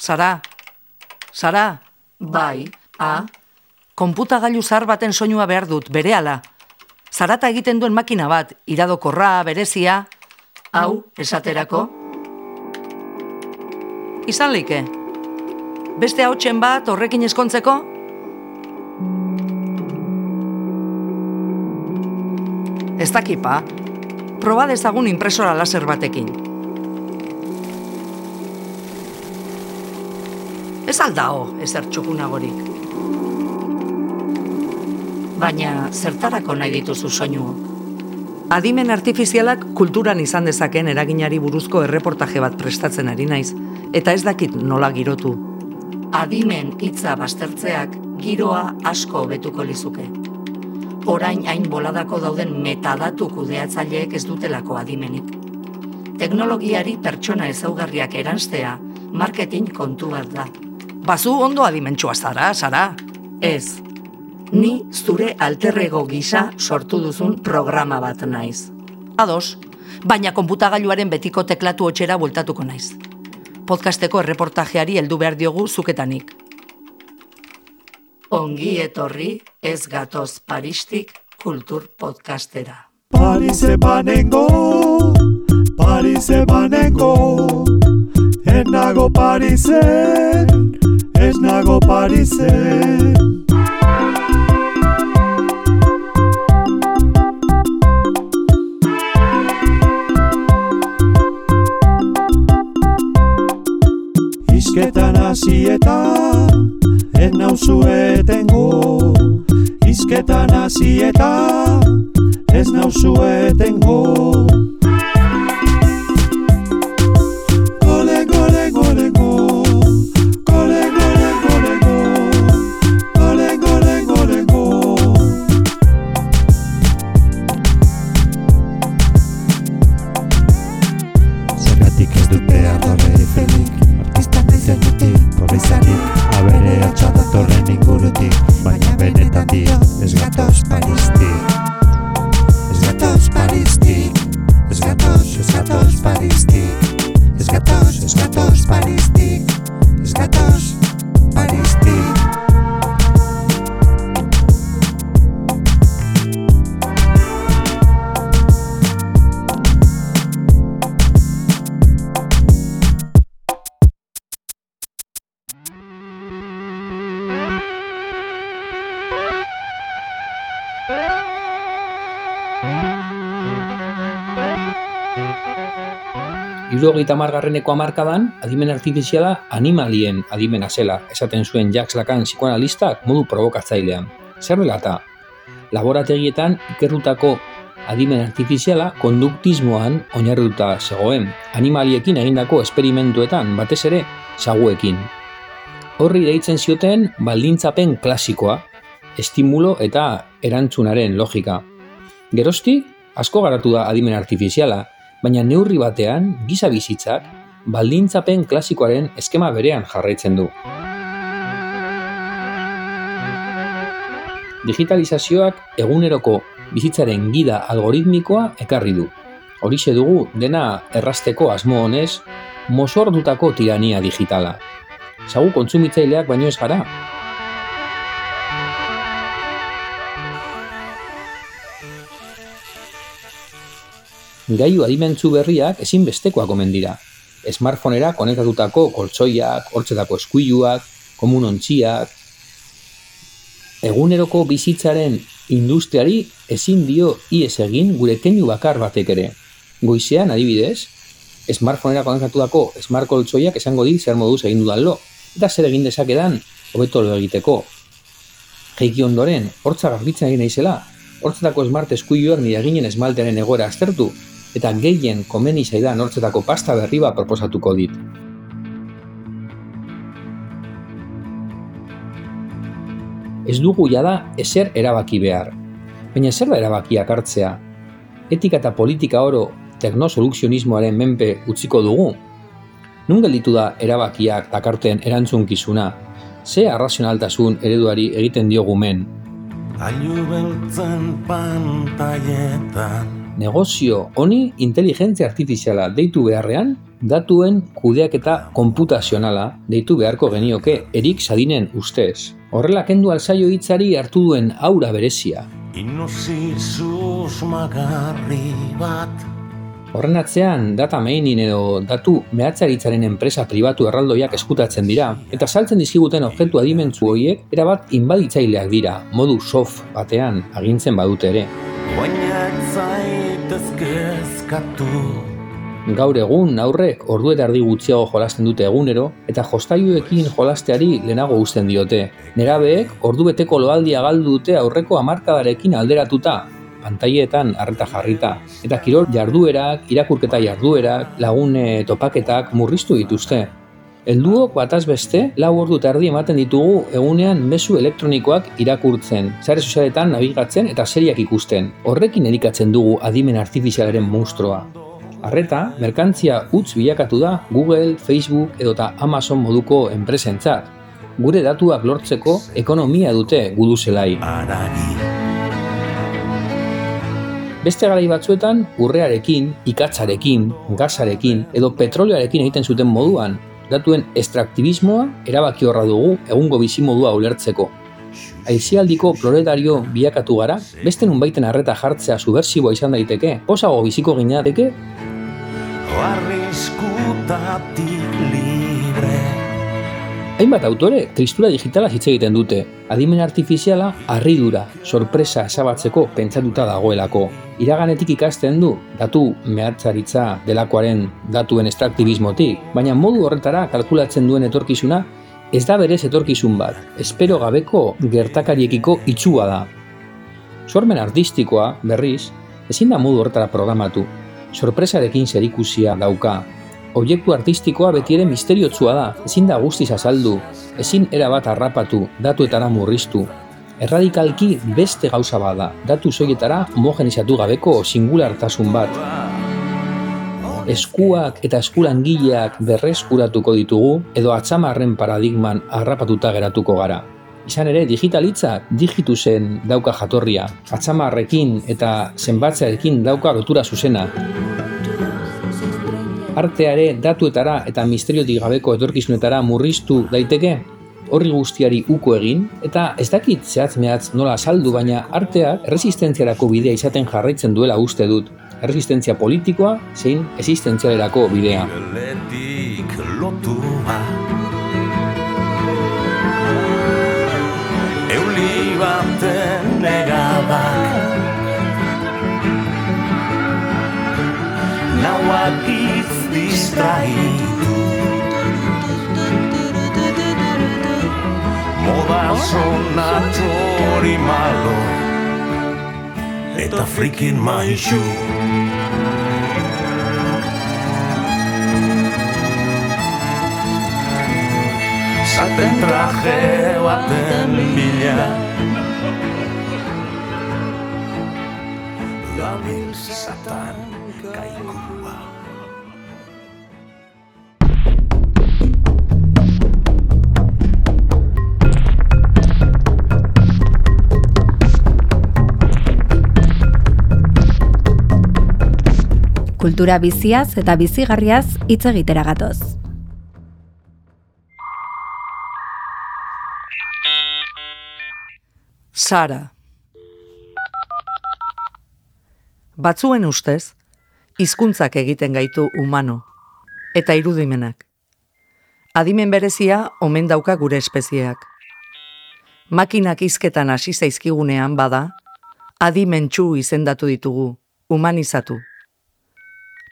Sara, Sara, Bai, a, konputagailu zahar baten soinua behar dut, berehala. Zarata egiten duen makina bat, iradokorra, berezia, hau, esaterako, izan leike. Beste hautsen bat horrekin eskontzeko? Ez dakipa, proba dezagun impresora laser batekin. Ez aldao, ezer txukunagorik. baina zertarako nahi dituzu soinu. Adimen artifizialak kulturan izan dezaken eraginari buruzko erreportaje bat prestatzen ari naiz, eta ez dakit nola girotu. Adimen hitza baztertzeak giroa asko hobetuko lizuke. Orain hain boladako dauden metadatu kudeatzaileek ez dutelako adimenik. Teknologiari pertsona ezaugarriak eranstea marketing kontu bat da. Bazu ondo adimentsua zara, Sara. Ez, ni zure alterrego gisa sortu duzun programa bat naiz. Ados, baina konputagailuaren betiko teklatu hotxera bueltatuko naiz. Podcasteko erreportajeari heldu behar diogu zuketanik. Ongi etorri ez gatoz Paristik kultur podcastera. Parise banengo, Parise banengo, ez nago Parisen, ez nago Parisen. Izketan hasieta, ez nauzu etengo. Izketan hasieta, ez nauzu etengo. Irurogeita margarreneko amarkadan, adimen artifiziala animalien adimena zela, esaten zuen Jacques Lacan psikoanalistak modu provokatzailean. Zer dela eta? Laborategietan ikerrutako adimen artifiziala konduktismoan oinarrituta zegoen, animaliekin egindako esperimentuetan, batez ere, saguekin. Horri deitzen zioten baldintzapen klasikoa, estimulo eta erantzunaren logika. Geroztik, asko garatu da adimen artifiziala, baina neurri batean giza bizitzak baldintzapen klasikoaren eskema berean jarraitzen du. Digitalizazioak eguneroko bizitzaren gida algoritmikoa ekarri du. Horixe dugu dena errasteko asmo honez mozordutako tirania digitala. Zagu kontsumitzaileak baino ez gara, gailu adimentzu berriak ezinbestekoak omen dira. Smartphonera konektatutako koltsoiak, hortzetako eskuiluak, komunontziak, eguneroko bizitzaren industriari ezin dio ies egin gure keinu bakar batek ere. Goizean, adibidez, smartphonera konektatutako smart koltsoiak esango dit zer moduz egin dudan lo, eta zer egin dezakedan hobeto lo egiteko. Jeiki ondoren, hortza garbitzen egin naizela, hortzetako smart eskuiluak nire eginen esmaltearen egoera aztertu, eta gehien komeni zaidan hortzetako pasta berri bat proposatuko dit. Ez dugu jada ezer erabaki behar. Baina zer da erabakiak hartzea? Etika eta politika oro teknosoluzionismoaren menpe utziko dugu? Nun gelditu da erabakiak dakarten erantzunkizuna? Ze arrazionaltasun ereduari egiten diogu men? Ailu beltzen pantailetan negozio honi inteligentzia artifiziala deitu beharrean, datuen kudeaketa konputazionala deitu beharko genioke Erik Sadinen ustez. Horrela kendu alzaio hitzari hartu duen aura berezia. Bat Horren atzean, data mainin edo datu mehatzaritzaren enpresa pribatu erraldoiak eskutatzen dira, eta saltzen dizkiguten objektu adimentzu horiek erabat inbaditzaileak dira, modu soft batean agintzen badute ere. Baina eskatu Gaur egun aurrek ordu eta erdi gutxiago jolasten dute egunero eta jostailuekin jolasteari lehenago uzten diote. Nerabeek ordu beteko loaldia galdu dute aurreko hamarkadarekin alderatuta, pantailetan harreta jarrita. Eta kirol jarduerak, irakurketa jarduerak, lagune topaketak murriztu dituzte. Helduok bataz beste, lau ordu eta erdi ematen ditugu egunean mezu elektronikoak irakurtzen, sare sozialetan nabigatzen eta seriak ikusten. Horrekin erikatzen dugu adimen artifizialaren monstrua. Arreta, merkantzia utz bilakatu da Google, Facebook edota Amazon moduko enpresentzat. Gure datuak lortzeko ekonomia dute gudu zelai. Aragi Beste garai batzuetan urrearekin, ikatzarekin, gasarekin edo petrolioarekin egiten zuten moduan, datuen estraktibismoa erabaki horra dugu egungo bizimodua ulertzeko. Aizialdiko proletario bilakatu gara, beste nunbaiten arreta jartzea subversiboa izan daiteke, posago biziko ginateke, Arriskutatik Hainbat autore tristura digitala hitz egiten dute. Adimen artifiziala harridura, sorpresa esabatzeko pentsatuta dagoelako. Iraganetik ikasten du datu mehatzaritza delakoaren datuen estraktibismotik, baina modu horretara kalkulatzen duen etorkizuna ez da berez etorkizun bat, espero gabeko gertakariekiko itxua da. Sormen artistikoa, berriz, ezin da modu horretara programatu. Sorpresarekin zerikusia dauka, Obiektu artistikoa beti ere misteriotsua da, ezin da guztiz azaldu, ezin erabat harrapatu, datuetara murriztu. Erradikalki beste gauza bada, datu soietara homogenizatu gabeko singulartasun bat. Eskuak eta eskulangileak berreskuratuko ditugu edo atzamarren paradigman harrapatuta geratuko gara. Izan ere, digitalitzak digitu zen dauka jatorria, atzamarrekin eta zenbatzearekin dauka lotura zuzena, arteare datuetara eta misteriotik gabeko etorkizunetara murriztu daiteke? Horri guztiari uko egin, eta ez dakit zehatz mehatz nola saldu, baina arteak erresistentziarako bidea izaten jarraitzen duela uste dut. Erresistentzia politikoa zein existentzialerako bidea. Lotua Euli baten negadak Nauak distraído Μόδα σον ατόρι μάλλο Ετα φρίκιν μαϊσού Σα τεν τραχέω ατεν μιλιά. Λάβιν σατάν καϊκού Kultura biziaz eta bizigarriaz hitz egitera gatoz. Sara. Batzuen ustez, hizkuntzak egiten gaitu humano, eta irudimenak. Adimen berezia omen dauka gure espezieak. Makinak hizketan hasi zaizkigunean bada, adimentsu izendatu ditugu, humanizatu.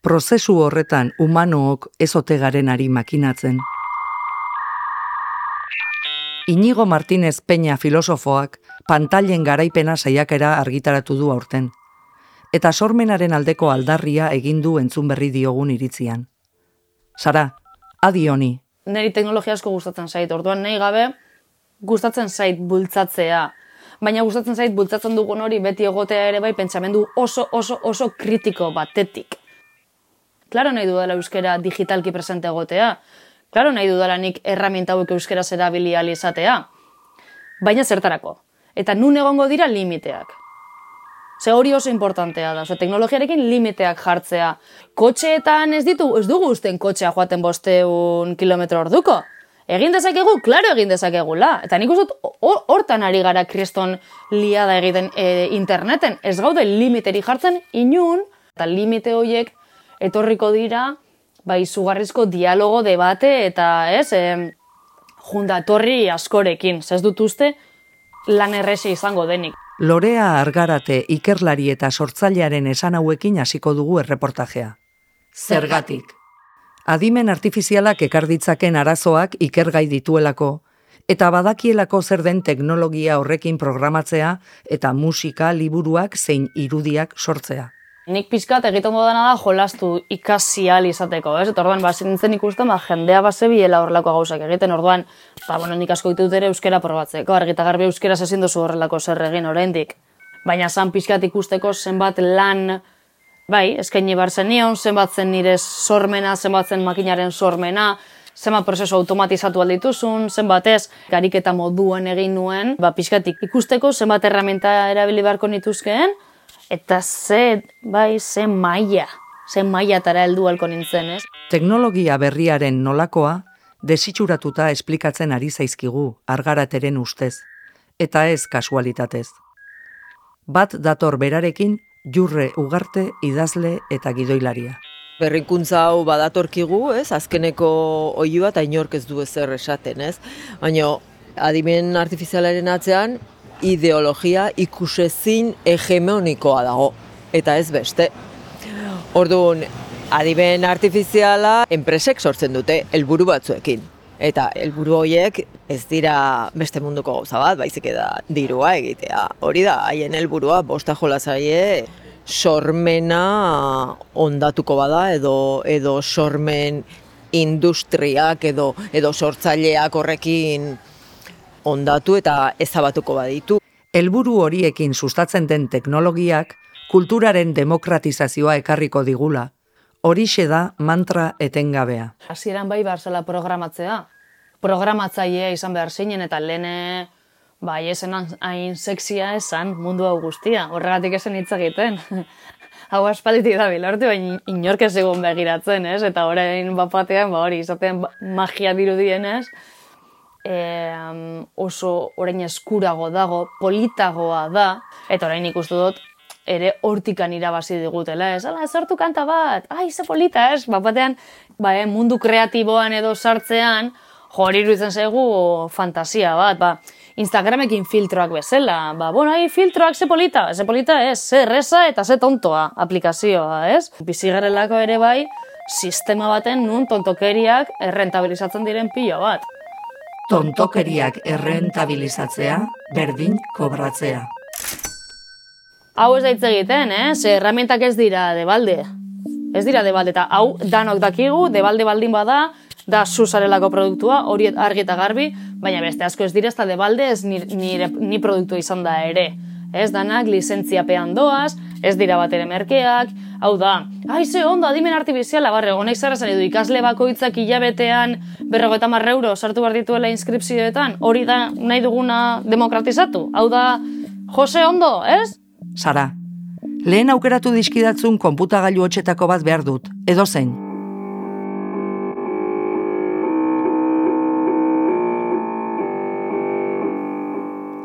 Prozesu horretan humanook ezote garenari makinatzen. Inigo Martínez Peña filosofoak pantailen garaipena saiakera argitaratu du aurten. Eta sormenaren aldeko aldarria egin du entzun berri diogun iritzian. Sara, adi honi, niri teknologia asko gustatzen zait. Orduan nahi gabe gustatzen zait bultzatzea. Baina gustatzen zait bultzatzen dugun hori beti egotea ere bai pentsamendu oso oso oso kritiko batetik. Klaro nahi dudala euskera digitalki presente egotea. Klaro nahi dudala nik erraminta hauek euskera erabili ahal izatea. Baina zertarako. Eta nun egongo dira limiteak. Ze hori oso importantea da, Oso, teknologiarekin limiteak jartzea. Kotxeetan ez ditu, ez dugu usten kotxea joaten bosteun kilometro orduko. Egin dezakegu, klaro egin dezakegula. Eta nik uste hortan ari gara kriston liada egiten e, interneten. Ez gaude limiteri jartzen inun, eta limite horiek etorriko dira, bai, izugarrizko dialogo, debate, eta ez, e, jundatorri askorekin. Ez dut uste, lan erresi izango denik. Lorea Argarate ikerlari eta sortzailearen esan hauekin hasiko dugu erreportajea. Zergatik. Adimen artifizialak ekar ditzaken arazoak ikergai dituelako, eta badakielako zer den teknologia horrekin programatzea eta musika, liburuak zein irudiak sortzea. Nik pizkat egiten dudana da jolastu ikasi ahal izateko, ez? Eta orduan, ba, nintzen ikusten, ba, jendea base biela horrelako gauzak egiten, orduan, ba, bueno, nik asko ditut ere euskera probatzeko, argita garbi euskera ezin duzu horrelako zer egin oraindik. Baina zan pizkat ikusteko zenbat lan, bai, eskaini bar zenion, zenbat zen nire sormena, zenbat zen makinaren sormena, zenbat prozesu automatizatu aldituzun, zenbat ez, gariketa moduan egin nuen, ba, pizkatik ikusteko zenbat erramenta erabili beharko nituzkeen, eta ze, bai, ze maila, ze mailatara heldu halko nintzen, ez? Teknologia berriaren nolakoa, desitxuratuta esplikatzen ari zaizkigu argarateren ustez, eta ez kasualitatez. Bat dator berarekin jurre ugarte idazle eta gidoilaria. Berrikuntza hau badatorkigu, ez? Azkeneko oiua eta inork ez du ezer esaten, ez? Baina adimen artifizialaren atzean ideologia ikusezin hegemonikoa dago eta ez beste. Orduan, adimen artifiziala enpresek sortzen dute helburu batzuekin. Eta helburu horiek ez dira beste munduko gauza bat, baizik da dirua egitea. Hori da, haien helburua bosta jola zaie sormena ondatuko bada edo edo sormen industriak edo edo sortzaileak horrekin ondatu eta ezabatuko baditu. Helburu horiekin sustatzen den teknologiak kulturaren demokratizazioa ekarriko digula. Horixe da mantra etengabea. Hasieran bai behar zela programatzea. Programatzailea izan behar zinen eta lehene bai esen hain sexia esan mundu hau guztia. Horregatik esen hitz egiten. hau aspalditik da bilortu, baina inork ez egon begiratzen, ez? Eta orain bapatean, ba hori, izaten ba- magia dirudienez, e, oso orain eskurago dago, politagoa da, eta orain ikustu dut, ere hortikan irabazi digutela, ez? Ala, sortu kanta bat, ai, ze polita, ez? Bapatean, ba, eh, mundu kreatiboan edo sartzean, jo, hori iruditzen zaigu fantasia bat, ba, Instagramekin filtroak bezala, ba, bueno, ai, filtroak ze polita, ze polita ez, ze erreza eta ze tontoa aplikazioa, ez? Bizigarelako ere bai, sistema baten nun tontokeriak errentabilizatzen diren pilo bat. Tontokeriak errentabilizatzea, berdin kobratzea. Hau ez da hitz egiten, eh? Ze herramientak ez dira debalde. Ez dira debalde, eta hau danok dakigu, debalde baldin bada, da zuzarelako produktua, hori argi eta garbi, baina beste asko ez dira, ez da debalde, ez ni, nire, ni produktu izan da ere. Ez danak lizentziapean doaz, ez dira bat ere merkeak, hau da, ai ze ondo, adimen artifiziala, barre, honek zara zan edu ikasle bakoitzak hilabetean berrogeita marre euro sartu behar dituela inskripzioetan, hori da nahi duguna demokratizatu, hau da, Jose ondo, ez? Sara, lehen aukeratu dizkidatzun konputagailu hotxetako bat behar dut, edo zein.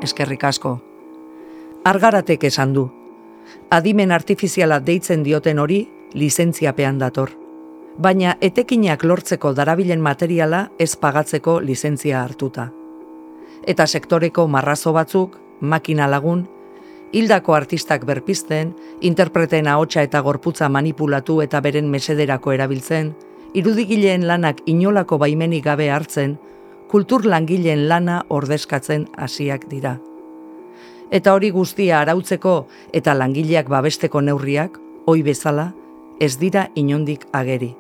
Eskerrik asko. Argaratek esan du. Adimen artifiziala deitzen dioten hori lizentziapean dator. Baina etekinak lortzeko darabilen materiala ez pagatzeko lizentzia hartuta. Eta sektoreko marrazo batzuk, makina lagun, hildako artistak berpizten, interpreten ahotsa eta gorputza manipulatu eta beren mesederako erabiltzen, irudigileen lanak inolako baimenik gabe hartzen, kultur langileen lana ordezkatzen hasiak dira. Eta hori guztia arautzeko eta langileak babesteko neurriak, oi bezala, ez dira inondik ageri.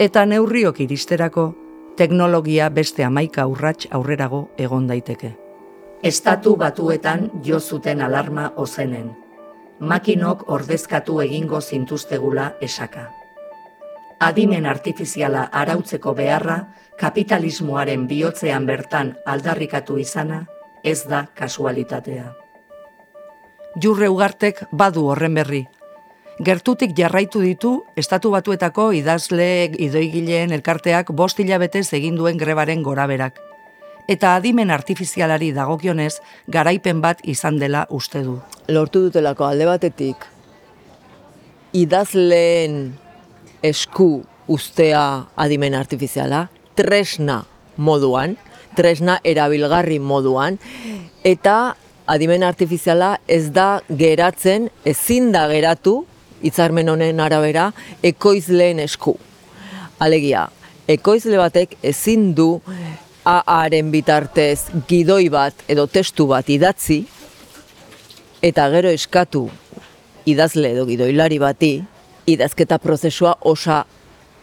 Eta neurriok iristerako, teknologia beste amaika urrats aurrerago egon daiteke. Estatu batuetan jo zuten alarma ozenen. Makinok ordezkatu egingo zintuztegula esaka. Adimen artifiziala arautzeko beharra, kapitalismoaren bihotzean bertan aldarrikatu izana, ez da kasualitatea. Jurre ugartek badu horren berri. Gertutik jarraitu ditu, estatu batuetako idazle idoigileen elkarteak bost hilabetez egin duen grebaren goraberak. Eta adimen artifizialari dagokionez, garaipen bat izan dela uste du. Lortu dutelako alde batetik idazleen esku ustea adimen artifiziala, tresna moduan, tresna erabilgarri moduan, eta adimen artifiziala ez da geratzen, ezin da geratu, hitzarmen honen arabera, ekoizleen esku. Alegia, ekoizle batek ezin du aaren bitartez gidoi bat edo testu bat idatzi, eta gero eskatu idazle edo gidoilari bati idazketa prozesua osa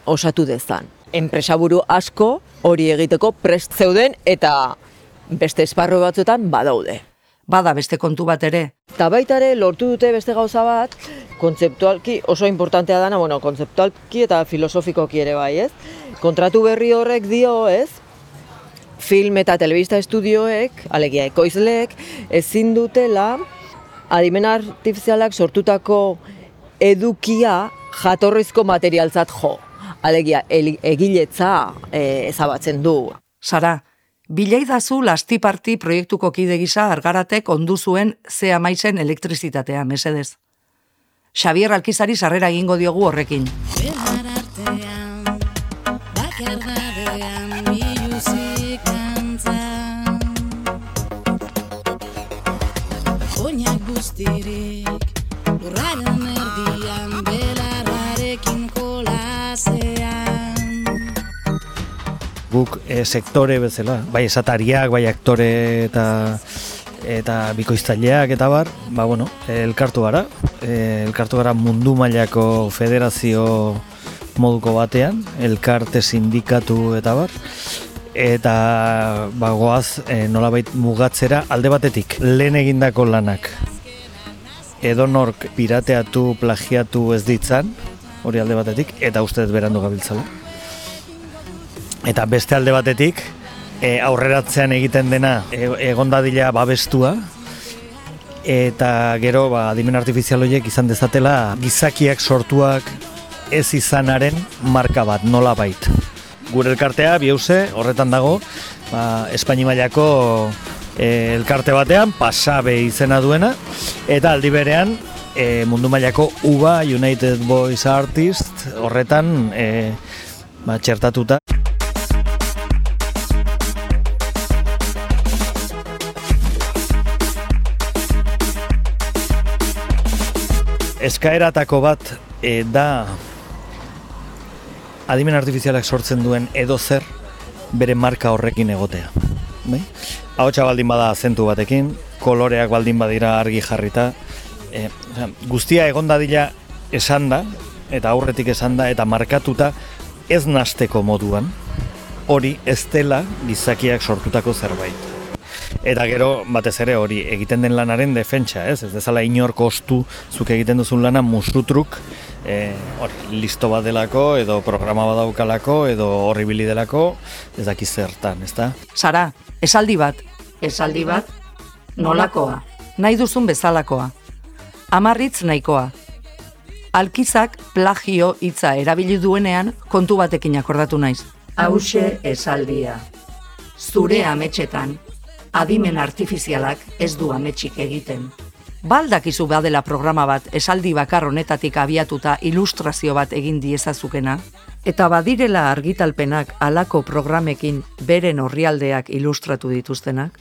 osatu dezan. Enpresaburu asko hori egiteko prest zeuden eta beste esparro batzuetan badaude. Bada beste kontu bat ere. Eta baita ere lortu dute beste gauza bat, kontzeptualki oso importantea dana, bueno, kontzeptualki eta filosofikoki ere bai, ez? Kontratu berri horrek dio, ez? Film eta telebista estudioek, alegia ekoizleek, ezin dutela adimen artifizialak sortutako edukia jatorrizko materialtzat jo. Alegia, egiletza e, ezabatzen du. Sara, bilaidazu lastiparti proiektuko kide gisa argaratek ondu zuen ze amaitzen elektrizitatea, mesedez. Xavier Alkizari sarrera egingo diogu horrekin. guztirik Lurraren erdian belarrarekin Guk e, sektore bezala, bai esatariak, bai aktore eta eta bikoiztaileak eta bar, ba bueno, elkartu gara, e, elkartu gara mundu mailako federazio moduko batean, elkarte sindikatu eta bar, eta ba, goaz e, nolabait mugatzera alde batetik lehen egindako lanak edonork pirateatu, plagiatu ez ditzan, hori alde batetik, eta uste ez berandu gabiltzala. Eta beste alde batetik, e, aurreratzean egiten dena e, egondadila babestua, eta gero ba, adimen artifizial horiek izan dezatela gizakiak sortuak ez izanaren marka bat, nola bait. Gure elkartea, bihauze, horretan dago, ba, Espaini mailako e, elkarte batean, pasabe izena duena, eta aldi berean e, mundu mailako UBA United Boys Artist horretan e, ba, txertatuta. Eskaeratako bat e, da adimen artifizialak sortzen duen edo zer bere marka horrekin egotea. Bai? Ahotsa baldin bada zentu batekin, koloreak baldin badira argi jarrita, e, guztia egon dadila esan da, eta aurretik esan da, eta markatuta ez nasteko moduan, hori ez dela gizakiak sortutako zerbait. Eta gero, batez ere, hori egiten den lanaren defentsa, ez? Ez dezala inor kostu zuk egiten duzun lana musutruk, e, hori, listo bat delako, edo programa bat daukalako, edo horribili delako, ez dakiz zertan, ez da? Sara, esaldi bat, esaldi bat, nolakoa. Nahi duzun bezalakoa. Amarritz nahikoa. Alkizak plagio hitza erabili duenean kontu batekin akordatu naiz. Hauxe esaldia. Zure ametxetan, adimen artifizialak ez du ametsik egiten. Baldakizu badela programa bat esaldi bakar honetatik abiatuta ilustrazio bat egin diezazukena, eta badirela argitalpenak alako programekin beren orrialdeak ilustratu dituztenak,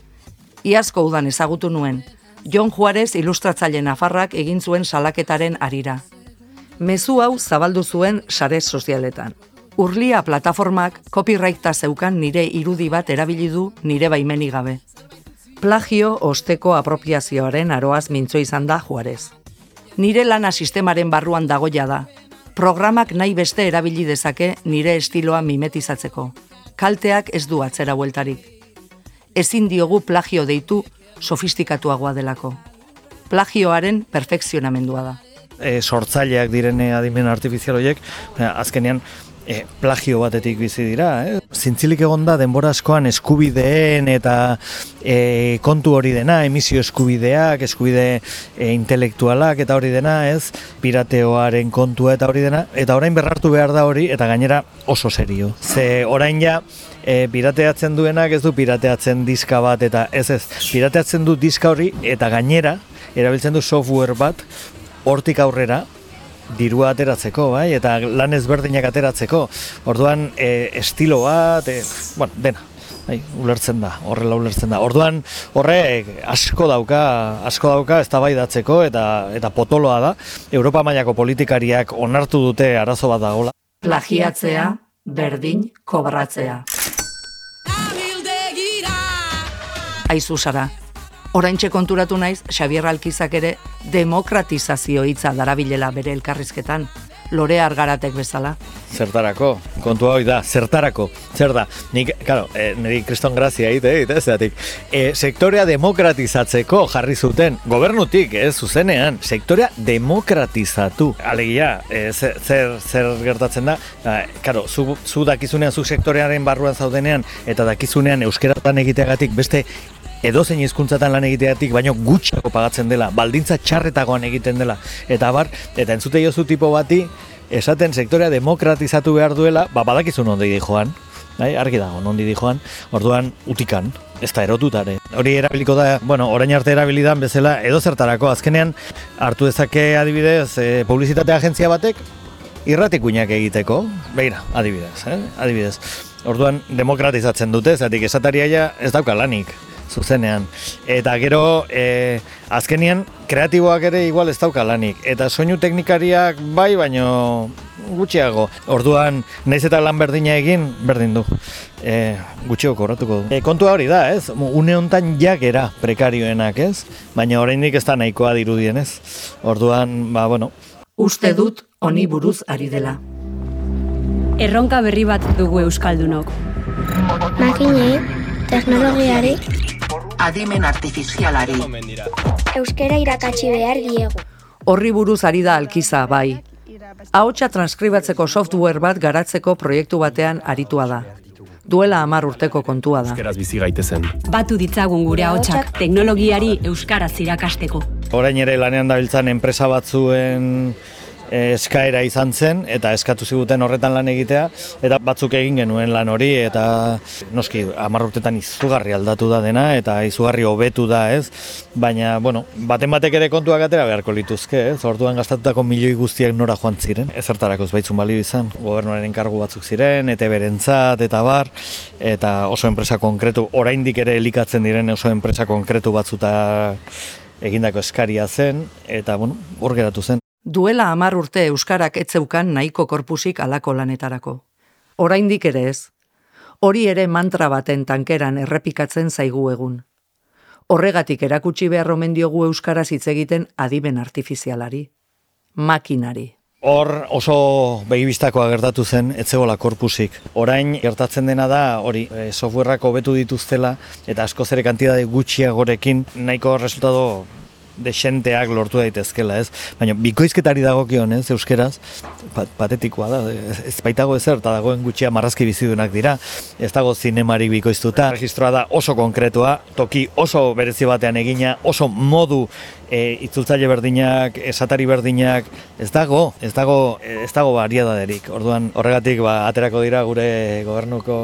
iazko udan ezagutu nuen, Jon Juarez ilustratzaile nafarrak egin zuen salaketaren arira. Mezu hau zabaldu zuen sare sozialetan. Urlia plataformak copyrighta zeukan nire irudi bat erabili du nire baimeni gabe. Plagio osteko apropiazioaren aroaz mintzo izan da Juarez. Nire lana sistemaren barruan dagoia da. Programak nahi beste erabili dezake nire estiloa mimetizatzeko. Kalteak ez du atzera bueltarik ezin diogu plagio deitu sofistikatuagoa delako. Plagioaren perfekzionamendua da. E, sortzaileak direne adimen artifizial horiek, azkenean e, plagio batetik bizi dira. Eh? Zintzilik egon da denbora askoan eskubideen eta e, kontu hori dena, emisio eskubideak, eskubide e, intelektualak eta hori dena, ez? Pirateoaren kontua eta hori dena, eta orain berrartu behar da hori, eta gainera oso serio. Ze orain ja, e, pirateatzen duenak ez du pirateatzen diska bat, eta ez ez, pirateatzen du diska hori, eta gainera, erabiltzen du software bat, hortik aurrera, dirua ateratzeko, bai, eta lan ezberdinak ateratzeko. Orduan, e, estilo bat, e, bueno, dena, bai, ulertzen da, horrela ulertzen da. Orduan, horrek asko dauka, asko dauka eztabaidatzeko eta eta potoloa da. Europa mailako politikariak onartu dute arazo bat dagola. Plagiatzea, berdin, kobratzea. Aizu Sara, oraintxe konturatu naiz Xabier Alkizak ere demokratizazio hitza darabilela bere elkarrizketan, lore argaratek bezala. Zertarako, kontua hoi da, zertarako, zer da, nik, claro, e, niri kriston grazia egite, egite, zeratik, e, sektorea demokratizatzeko jarri zuten, gobernutik, ez, zuzenean, sektorea demokratizatu, alegia, e, zer, zer, zer gertatzen da, e, claro, zu, zu dakizunean, zu sektorearen barruan zaudenean, eta dakizunean euskeratan egiteagatik beste edozein hizkuntzatan lan egiteatik baino gutxiago pagatzen dela, baldintza txarretagoan egiten dela. Eta bar, eta entzute jozu tipo bati, esaten sektorea demokratizatu behar duela, ba, badakizu nondi di joan. Bai, argi dago, nondi di joan, orduan utikan, ez da erotutare. Hori erabiliko da, bueno, orain arte erabilidan bezala edo zertarako, azkenean hartu dezake adibidez, e, publizitate agentzia batek, irratik uinak egiteko, beira, adibidez, eh? adibidez. Orduan demokratizatzen dute, zatik esataria ja ez dauka lanik zuzenean. Eta gero, e, azkenian, kreatiboak ere igual ez dauka lanik. Eta soinu teknikariak bai, baino gutxiago. Orduan, naiz eta lan berdina egin, berdin du. E, gutxiago korratuko du. E, kontua hori da, ez? Une hontan jakera prekarioenak, ez? Baina oraindik ez da nahikoa dirudien, ez? Orduan, ba, bueno. Uste dut, honi buruz ari dela. Erronka berri bat dugu Euskaldunok. Makinei, teknologiari, Adimen artifizialari. euskera irakatsi behar diegu. Horri buruz ari da alkiza, bai. Ahotsa transkribatzeko software bat garatzeko proiektu batean aritua da. Duela hamar urteko kontua da. Euskeraz bizi gaitezen. Batu ditzagun gure ahotsak teknologiari euskaraz irakasteko. Orain ere lanean dabiltzan enpresa batzuen eskaera izan zen eta eskatu ziguten horretan lan egitea eta batzuk egin genuen lan hori eta noski hamar urtetan izugarri aldatu da dena eta izugarri hobetu da ez? Baina bueno baten batek ere kontuak atera beharko lituzke ez? Orduan gastatutako milioi guztiak nora joan ziren. Ezertarako ez baitzun balio izan. Gobernuaren kargu batzuk ziren eta berentzat eta bar eta oso enpresa konkretu oraindik ere elikatzen diren oso enpresa konkretu batzuta egindako eskaria zen eta bueno hor geratu zen Duela hamar urte Euskarak etzeukan nahiko korpusik alako lanetarako. Oraindik ere ez. Hori ere mantra baten tankeran errepikatzen zaigu egun. Horregatik erakutsi behar omen diogu Euskaraz hitz egiten adimen artifizialari. Makinari. Hor oso begibistakoa gertatu zen etzegola korpusik. Orain gertatzen dena da hori e, softwareak hobetu dituztela eta askoz ere kantitate gutxiagorekin nahiko resultado desenteak lortu daitezkela, ez? Baina bikoizketari dagokion, ez, euskeraz, pa- patetikoa da, ez baitago ezer, eta dagoen gutxia marrazki bizidunak dira, ez dago zinemarik bikoiztuta, registroa da oso konkretua, toki oso berezi batean egina, oso modu e, itzultzaile berdinak, esatari berdinak, ez dago, ez dago, ez dago bariadaderik. Orduan horregatik ba, aterako dira gure gobernuko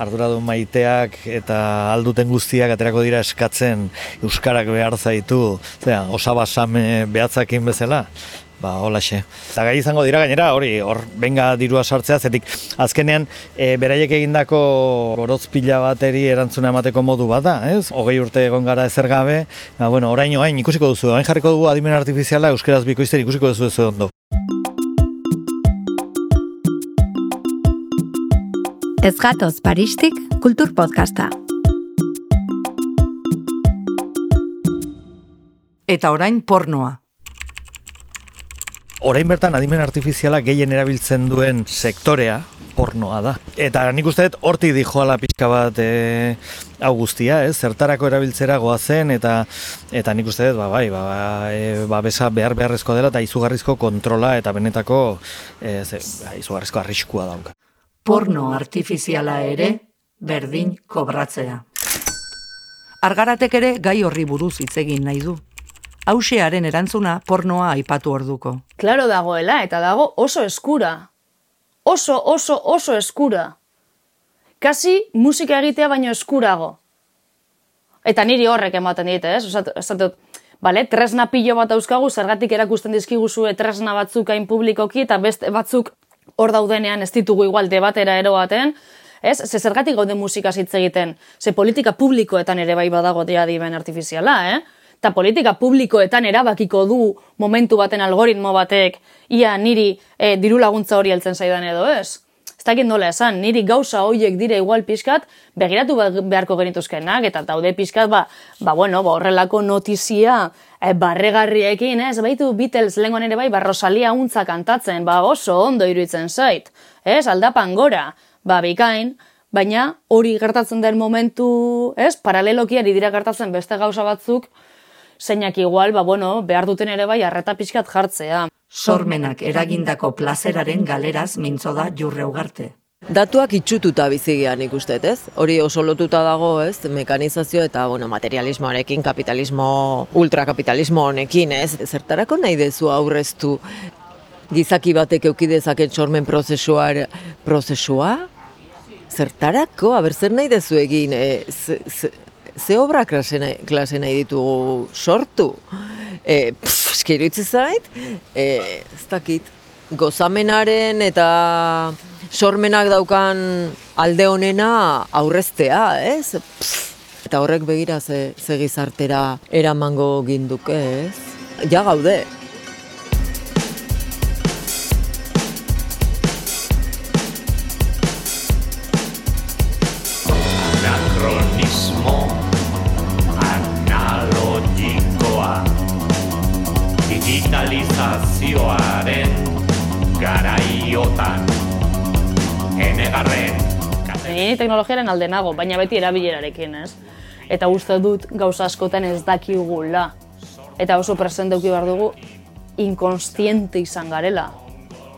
arduradun maiteak eta alduten guztiak aterako dira eskatzen euskarak behar zaitu, zera, osabasame behatzakin bezala. Ba, holaxe. Eta gai izango dira gainera, hori, hor, benga dirua sartzea, zetik azkenean e, beraiek egindako borotz pila bateri erantzuna emateko modu bat da, ez? Hogei urte egon gara ezer gabe, ba, bueno, orain orain ikusiko duzu, orain jarriko dugu adimen artifiziala euskeraz bikoizten ikusiko duzu ez ondo. Ez gatoz Paristik Kultur Podcasta. Eta orain pornoa. Orain bertan adimen artifiziala gehien erabiltzen duen sektorea pornoa da. Eta nik uste dut hortik dijoala pixka bat e, hau guztia, ez? Zertarako erabiltzera goazen eta eta nik uste dut ba bai, ba, e, ba besa behar beharrezko dela eta izugarrizko kontrola eta benetako e, ze, ba, izugarrizko arriskua dauka. porno artifiziala ere berdin kobratzea. Argaratek ere gai horri buruz hitz egin nahi du. Hauxearen erantzuna pornoa aipatu orduko. Klaro dagoela, eta dago oso eskura. Oso, oso, oso eskura. Kasi musika egitea baino eskurago. Eta niri horrek ematen dit, ez? Osat, esatut, bale, tresna pilo bat euskagu, zergatik erakusten dizkiguzue tresna batzuk hain publikoki, eta beste batzuk hor daudenean ez ditugu igual debatera eroaten, ez? Ze zergatik gaude musika hitz egiten, ze politika publikoetan ere bai badago dira dimen artifiziala, eh? Eta politika publikoetan erabakiko du momentu baten algoritmo batek. Ia niri e, diru laguntza hori heltzen zaidan edo ez. Ez dakit nola esan, niri gauza hoiek dire igual pixkat, begiratu beharko genituzkenak, eta daude pixkat, ba, ba bueno, ba, horrelako notizia e, barregarriekin, ez, baitu Beatles lenguan ere bai, ba, Rosalia untza kantatzen, ba, oso ondo iruditzen zait, ez, aldapan gora, ba, bikain, baina hori gertatzen den momentu, ez, paraleloki ari dira gertatzen beste gauza batzuk, zeinak igual, ba, bueno, behar duten ere bai, arreta pixkat jartzea. Sormenak eragindako plazeraren galeraz mintzo da jurre ugarte. Datuak itxututa bizigian ikustet, ez? Hori oso lotuta dago, ez? Mekanizazio eta, bueno, materialismoarekin, kapitalismo, ultrakapitalismo honekin, ez? Zertarako nahi dezu aurreztu gizaki batek eukidezaken sormen prozesuar, prozesua? Zertarako? Aber, zer nahi dezu egin? E, ze obra klase nahi, klase nahi ditugu sortu. E, pff, zait, e, ez dakit, gozamenaren eta sormenak daukan alde honena aurreztea, ez? Pff, eta horrek begira ze, ze gizartera eramango ginduke, ez? Ja gaude. Ni teknologiaren alde nago, baina beti erabilerarekin, ez? Eta uste dut gauza askotan ez dakigula. Eta oso presente duki behar dugu inkonstiente izan garela.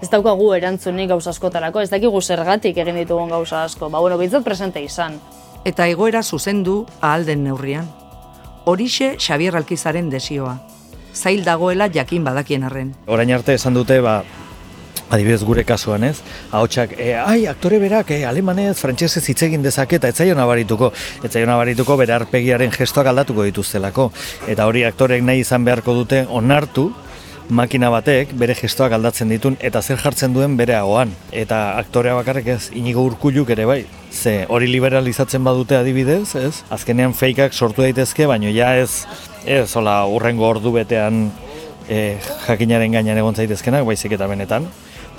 Ez daukagu erantzunik gauza askotarako, ez dakigu zergatik egin ditugun gauza asko. Ba, bueno, bintzat presente izan. Eta egoera zuzendu ahalden neurrian. Horixe Xabier Alkizaren desioa zail dagoela jakin badakien arren. Orain arte esan dute, ba, adibidez gure kasuan ez, ahotsak, e, ai, aktore berak, e, alemanez, frantsesez hitz egin dezake, eta etzaio nabarituko, etzaio nabarituko bere arpegiaren gestoak aldatuko dituztelako. Eta hori aktorek nahi izan beharko dute onartu, makina batek bere gestoak aldatzen ditun eta zer jartzen duen bere hagoan. Eta aktorea bakarrik ez, inigo urkuluk ere bai. Ze hori liberalizatzen badute adibidez, ez? Azkenean fakeak sortu daitezke, baino ja ez ez hola urrengo ordu betean e, jakinaren gainean egon zaitezkenak, baizik eta benetan.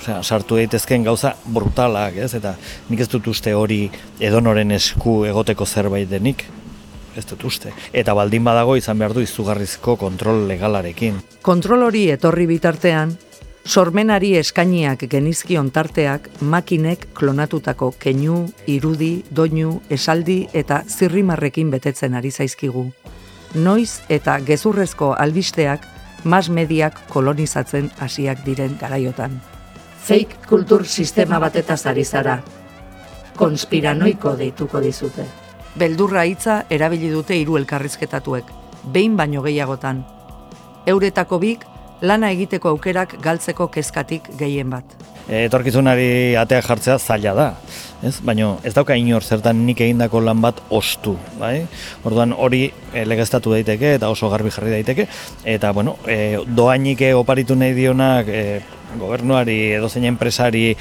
Osea, sartu daitezkeen gauza brutalak, ez? Eta nik ez dut uste hori edonoren esku egoteko zerbait denik. Ez dut uste. Eta baldin badago izan behar du izugarrizko kontrol legalarekin. Kontrol hori etorri bitartean, sormenari eskainiak genizkion tarteak makinek klonatutako keinu, irudi, doinu, esaldi eta zirrimarrekin betetzen ari zaizkigu noiz eta gezurrezko albisteak mas mediak kolonizatzen hasiak diren garaiotan. Fake kultur sistema batetaz ari zara. Konspiranoiko deituko dizute. Beldurra hitza erabili dute hiru elkarrizketatuek, behin baino gehiagotan. Euretako bik lana egiteko aukerak galtzeko kezkatik gehien bat. Etorkizunari atea jartzea zaila da, ez? Baina ez dauka inor zertan nik egindako lan bat ostu, bai? Orduan hori e, legeztatu daiteke eta oso garbi jarri daiteke eta bueno, e, doainik oparitu nahi dionak e, gobernuari edo zein enpresari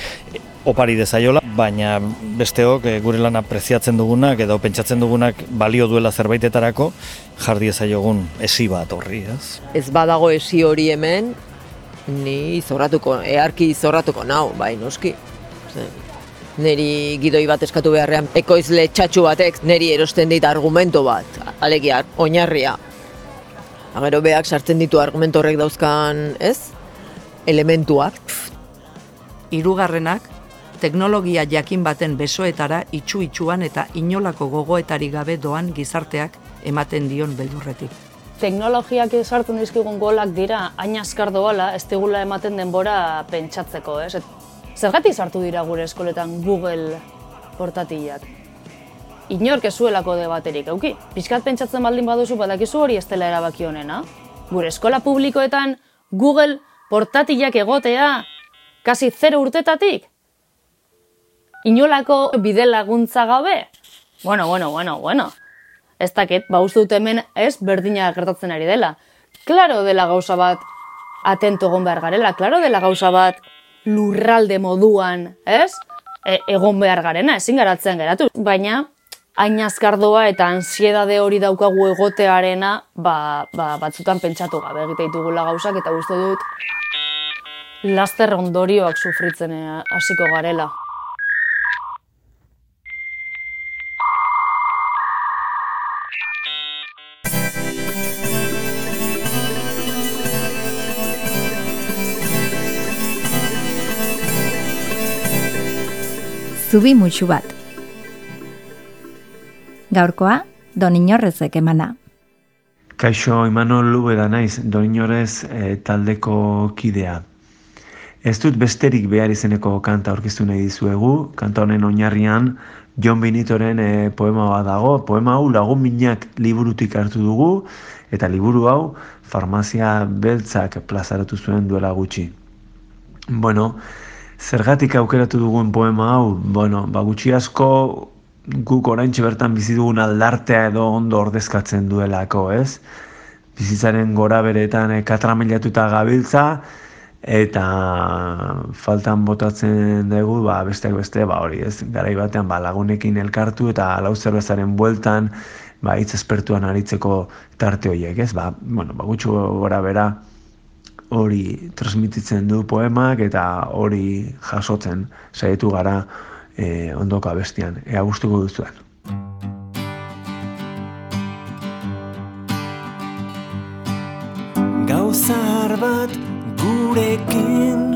opari dezaiola, baina besteok e, gure lan apreziatzen dugunak edo pentsatzen dugunak balio duela zerbaitetarako jarri ezaiogun esi bat horri, ez? Ez badago esi hori hemen, ni zorratuko, earki zorratuko nau, bai, noski. Neri gidoi bat eskatu beharrean, ekoizle txatxu batek, neri erosten dit argumento bat, alegia, oinarria. Agero beak sartzen ditu argumento horrek dauzkan, ez? Elementuak. Hirugarrenak teknologia jakin baten besoetara itxu-itxuan eta inolako gogoetari gabe doan gizarteak ematen dion beldurretik teknologiak sartzen dizkigun golak dira, hain azkar doala, ez digula ematen denbora pentsatzeko, ez? Zergatik sartu dira gure eskoletan Google portatilak? Inork ez zuelako debaterik, euki? Piskat pentsatzen baldin baduzu, badakizu hori ez dela erabaki honena. Gure eskola publikoetan Google portatilak egotea, kasi zero urtetatik? Inolako bide laguntza gabe? Bueno, bueno, bueno, bueno. Ez dakit, ba uste dut hemen ez berdina gertatzen ari dela. Klaro dela gauza bat atento egon behar garela, klaro dela gauza bat lurralde moduan, ez? E, egon behar garena, ezin garatzen geratu. Baina, hain azkardoa eta ansiedade hori daukagu egotearena, ba, ba, batzutan pentsatu gabe egite ditugula gauzak eta uste dut laster ondorioak sufritzen eh, hasiko garela. Zubi mutxu bat. Gaurkoa, don inorrezek emana. Kaixo, Imanol Lube da naiz, doninorez e, taldeko kidea. Ez dut besterik behar izeneko kanta aurkeztu nahi dizuegu, kanta honen oinarrian Jon Benitoren e, poema bat dago, poema hau lagun minak liburutik hartu dugu, eta liburu hau farmazia beltzak plazaratu zuen duela gutxi. Bueno, zergatik aukeratu dugun poema hau, bueno, ba gutxi asko guk oraintxe bertan bizi dugun aldartea edo ondo ordezkatzen duelako, ez? Bizitzaren gora beretan e, katramilatuta gabiltza, eta faltan botatzen dugu, ba, besteak beste, ba, hori, ez? Garai batean, ba, lagunekin elkartu eta lau zerbezaren bueltan, ba, hitz espertuan aritzeko tarte horiek, ez? Ba, bueno, ba, gutxu gora bera, hori transmititzen du poemak eta hori jasotzen saietu gara e, ondoko abestian, ea gustuko duzuen. Gauzar bat gurekin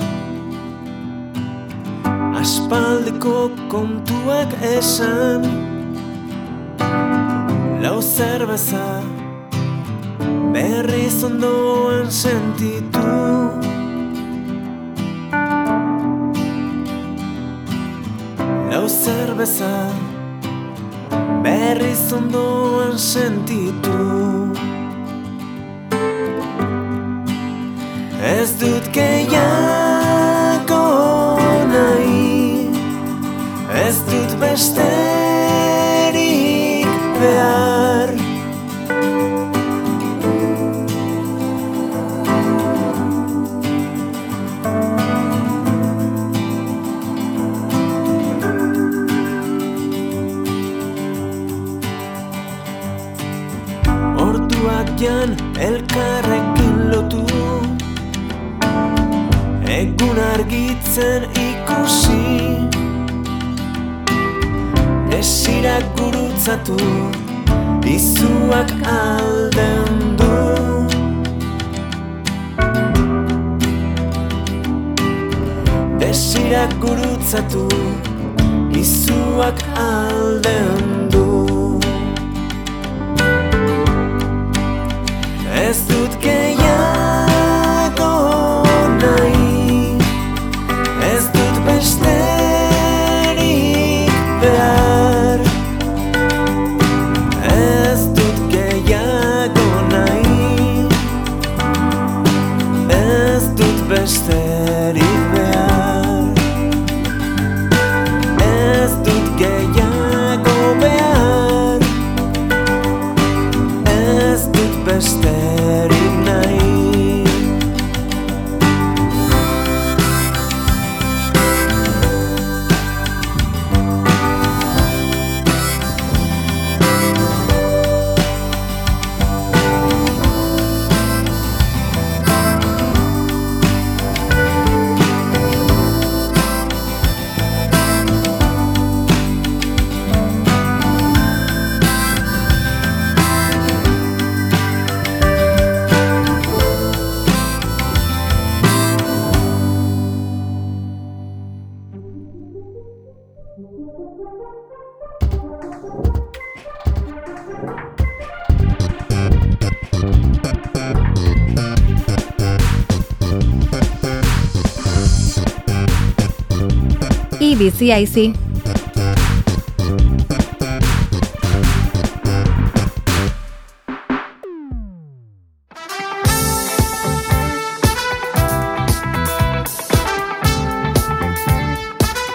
Aspaldeko kontuak esan Lau zerbeza berriz ondoan sentitu Lau zerbeza berriz ondoan sentitu Ez dut gehiago nahi Ez dut besterik elkarrekin lotu Egun argitzen ikusi. Esirak gurutzatu Izuak alden du Desirak gurutzatu Izuak alden du Ez dut gehiago izi.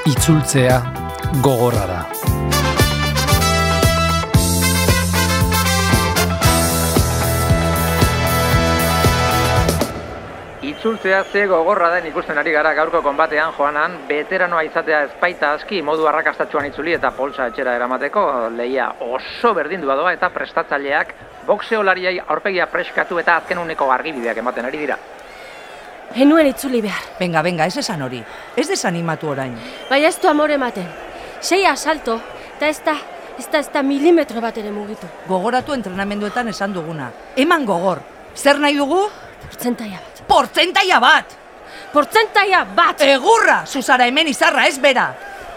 Itzultzea gogorra da. Itzultzea ze gogorra den ikusten ari gara gaurko konbatean joanan, veteranoa izatea ezpaita aski modu arrakastatsuan itzuli eta polsa etxera eramateko leia oso berdindua doa eta prestatzaileak boxeolariai aurpegia freskatu eta azken uneko argibideak ematen ari dira. Enuen itzuli behar. Venga, venga, ez esan hori. Ez desanimatu orain. Baina ez du amore ematen. Sei asalto, eta ez da, ez da, ez da milimetro bat ere mugitu. Gogoratu entrenamenduetan esan duguna. Eman gogor. Zer nahi dugu? Portzentaia bat. Portzentaia bat! Portzentaia bat! Egurra! Zuzara hemen izarra ez bera!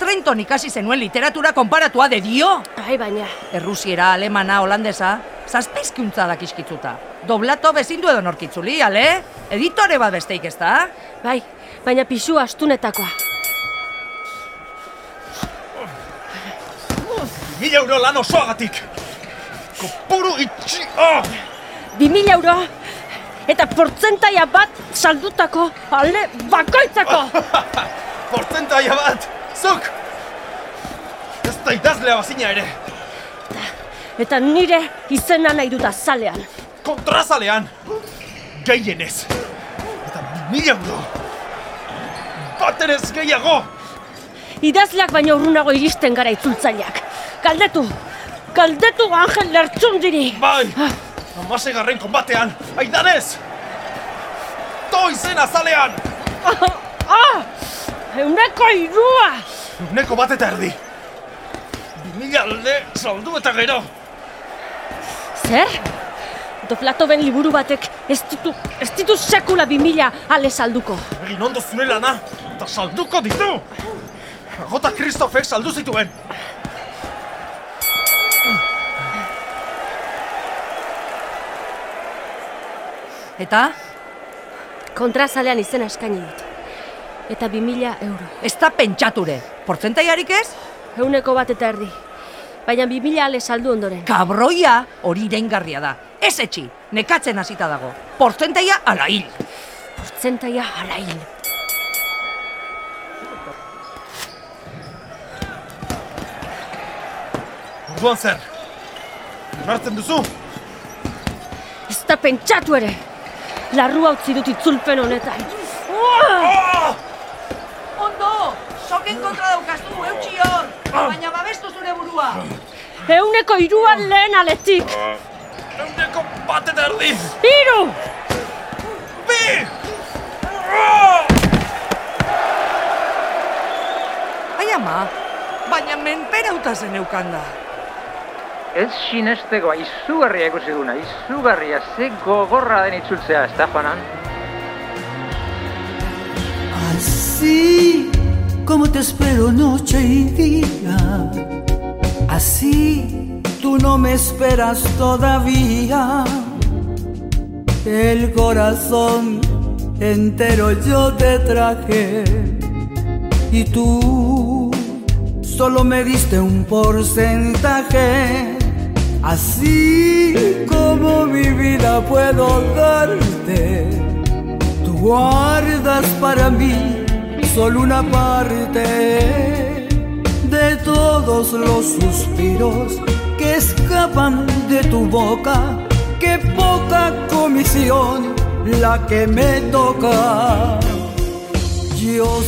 Trenton ikasi zenuen literatura konparatua de dio? Bai, baina. Errusiera, alemana, holandesa, zazpizkuntza dakiskitzuta. Doblato bezindu edo norkitzuli, ale? Editore bat besteik ez da? Bai, baina pisu astunetakoa. Mila euro lan osoagatik! Kopuru itxi... Oh! Bi mila euro! Eta portzentaia bat saldutako ale bakoitzako! Portzentaia bat! Zuk! Ez da idazlea bazina ere! Eta nire izena nahi dut azalean. Kontrazalean! Gehienez! Eta mila euro! Baterez gehiago! Idazleak baino urrunago iristen gara itzultzaileak. Galdetu! Galdetu Angel Lertxundiri! Bai! Amase garren konbatean, aidanez! To izen azalean! Ah! ah! Euneko irua! Euneko bat eta erdi! Bi mila alde saldu eta gero! Zer? Doplato ben liburu batek ez ditu, ez ditu sekula bi mila ale salduko. Egin ondo zure lana, eta salduko ditu! Agota Kristofek saldu zituen! Eta? Kontrazalean izena eskaini dut. Eta bi mila euro. Ez da pentsature. Portzentaiarik ez? Euneko bat eta erdi. Baina bi mila ale saldu ondoren. Kabroia hori iraingarria da. Ez etxi, nekatzen hasita dago. Portzentaia ala hil. Portzentaia ala hil. Orduan zer? Onartzen duzu? Ez da pentsatu ere. Larrua utzi dut itzulpen honetan. Oh! Ondo! Soken kontra daukazu, eutxion! Baina babestu zure burua! Euneko iruan lehen aletik! Euneko bat eta erdi! Iru! Bi! Ai ama, baina menperauta zen eukanda. Ez sinesteko, izugarria ikusi duna, izugarria, ze gogorra den itzultzea, ez da, Juanan? Así como te espero noche y día, así tú no me esperas todavía. El corazón entero yo te traje y tú solo me diste un porcentaje. Así como mi vida puedo darte, tú guardas para mí solo una parte de todos los suspiros que escapan de tu boca. Qué poca comisión la que me toca. Yo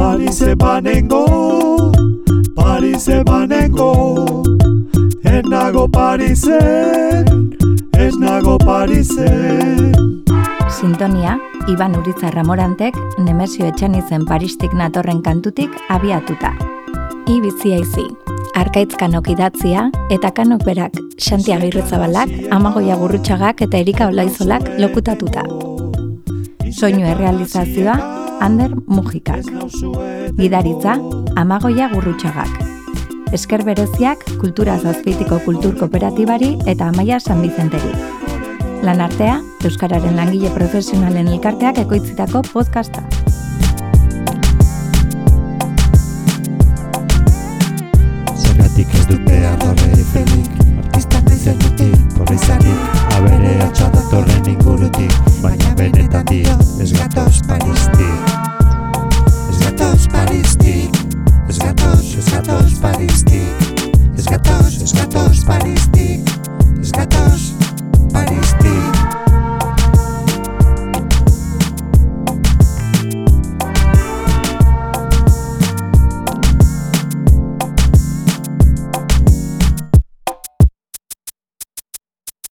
Parise banengo, Parise banengo Ez nago Parisen, ez nago Parisen Sintonia, Iban Uritza Ramorantek Nemesio Etxanizen Paristik natorren kantutik abiatuta. Ibizi aizi, Arkaitz kanok idatzia eta kanok berak Xanti Agirrezabalak, Amagoia Gurrutxagak eta Erika Olaizolak lokutatuta. Soinu errealizazioa, Ander Mujikak. Gidaritza, Amagoia Gurrutxagak. Esker bereziak Kultura Zazpitiko Kultur Kooperatibari eta Amaia San Bizenteri. Lan artea, Euskararen langile profesionalen elkarteak ekoitzitako podcasta. Zergatik ez dute adorre ipenik, artistan izenetik, polizanik, abere atxatatorren ingurutik, baina benetan dio, ez gatoz paristik. Σγατός παριστή Σγατός, σγατός παριστή Σγατός, σγατός παριστή Σγατός